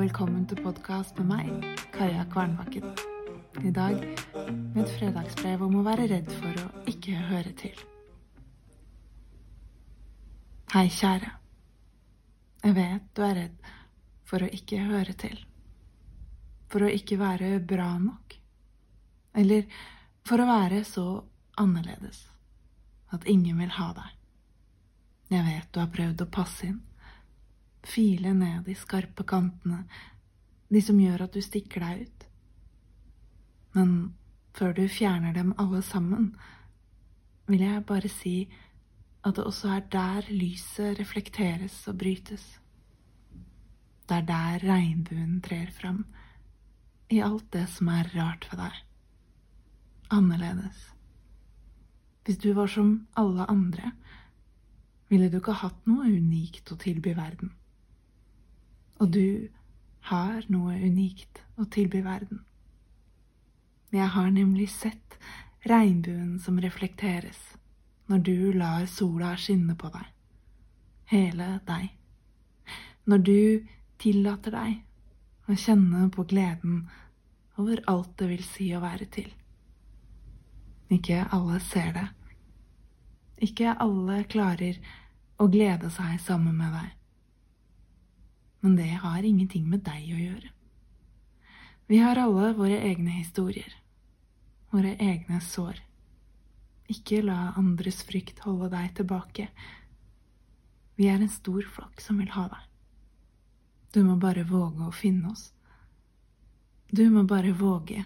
velkommen til podkast med meg, Kaja Kvernbakken. I dag med et fredagsbrev om å være redd for å ikke høre til. Hei, kjære. Jeg vet du er redd for å ikke høre til. For å ikke være bra nok. Eller for å være så annerledes at ingen vil ha deg. Jeg vet du har prøvd å passe inn, file ned de skarpe kantene, de som gjør at du stikker deg ut. Men før du fjerner dem alle sammen, vil jeg bare si at det også er der lyset reflekteres og brytes. Det er der regnbuen trer fram, i alt det som er rart ved deg. Annerledes. Hvis du var som alle andre, ville du ikke hatt noe unikt å tilby verden. Og du har noe unikt å tilby verden. Jeg har nemlig sett regnbuen som reflekteres når du lar sola skinne på deg, hele deg, når du tillater deg å kjenne på gleden over alt det vil si å være til. Ikke alle ser det ikke alle klarer å glede seg sammen med deg. Men det har ingenting med deg å gjøre. Vi har alle våre egne historier, våre egne sår. Ikke la andres frykt holde deg tilbake. Vi er en stor flokk som vil ha deg. Du må bare våge å finne oss. Du må bare våge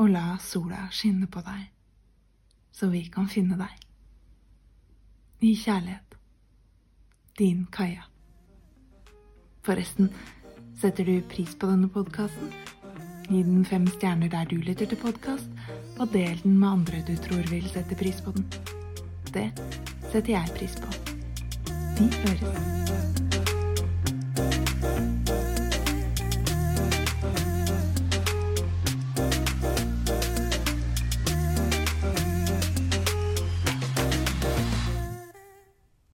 å la sola skinne på deg, så vi kan finne deg i kjærlighet. Din Kaja. Forresten, setter du pris på denne podkasten? Gi den fem stjerner der du lytter til podkast, og del den med andre du tror vil sette pris på den. Det setter jeg pris på. Vi høres.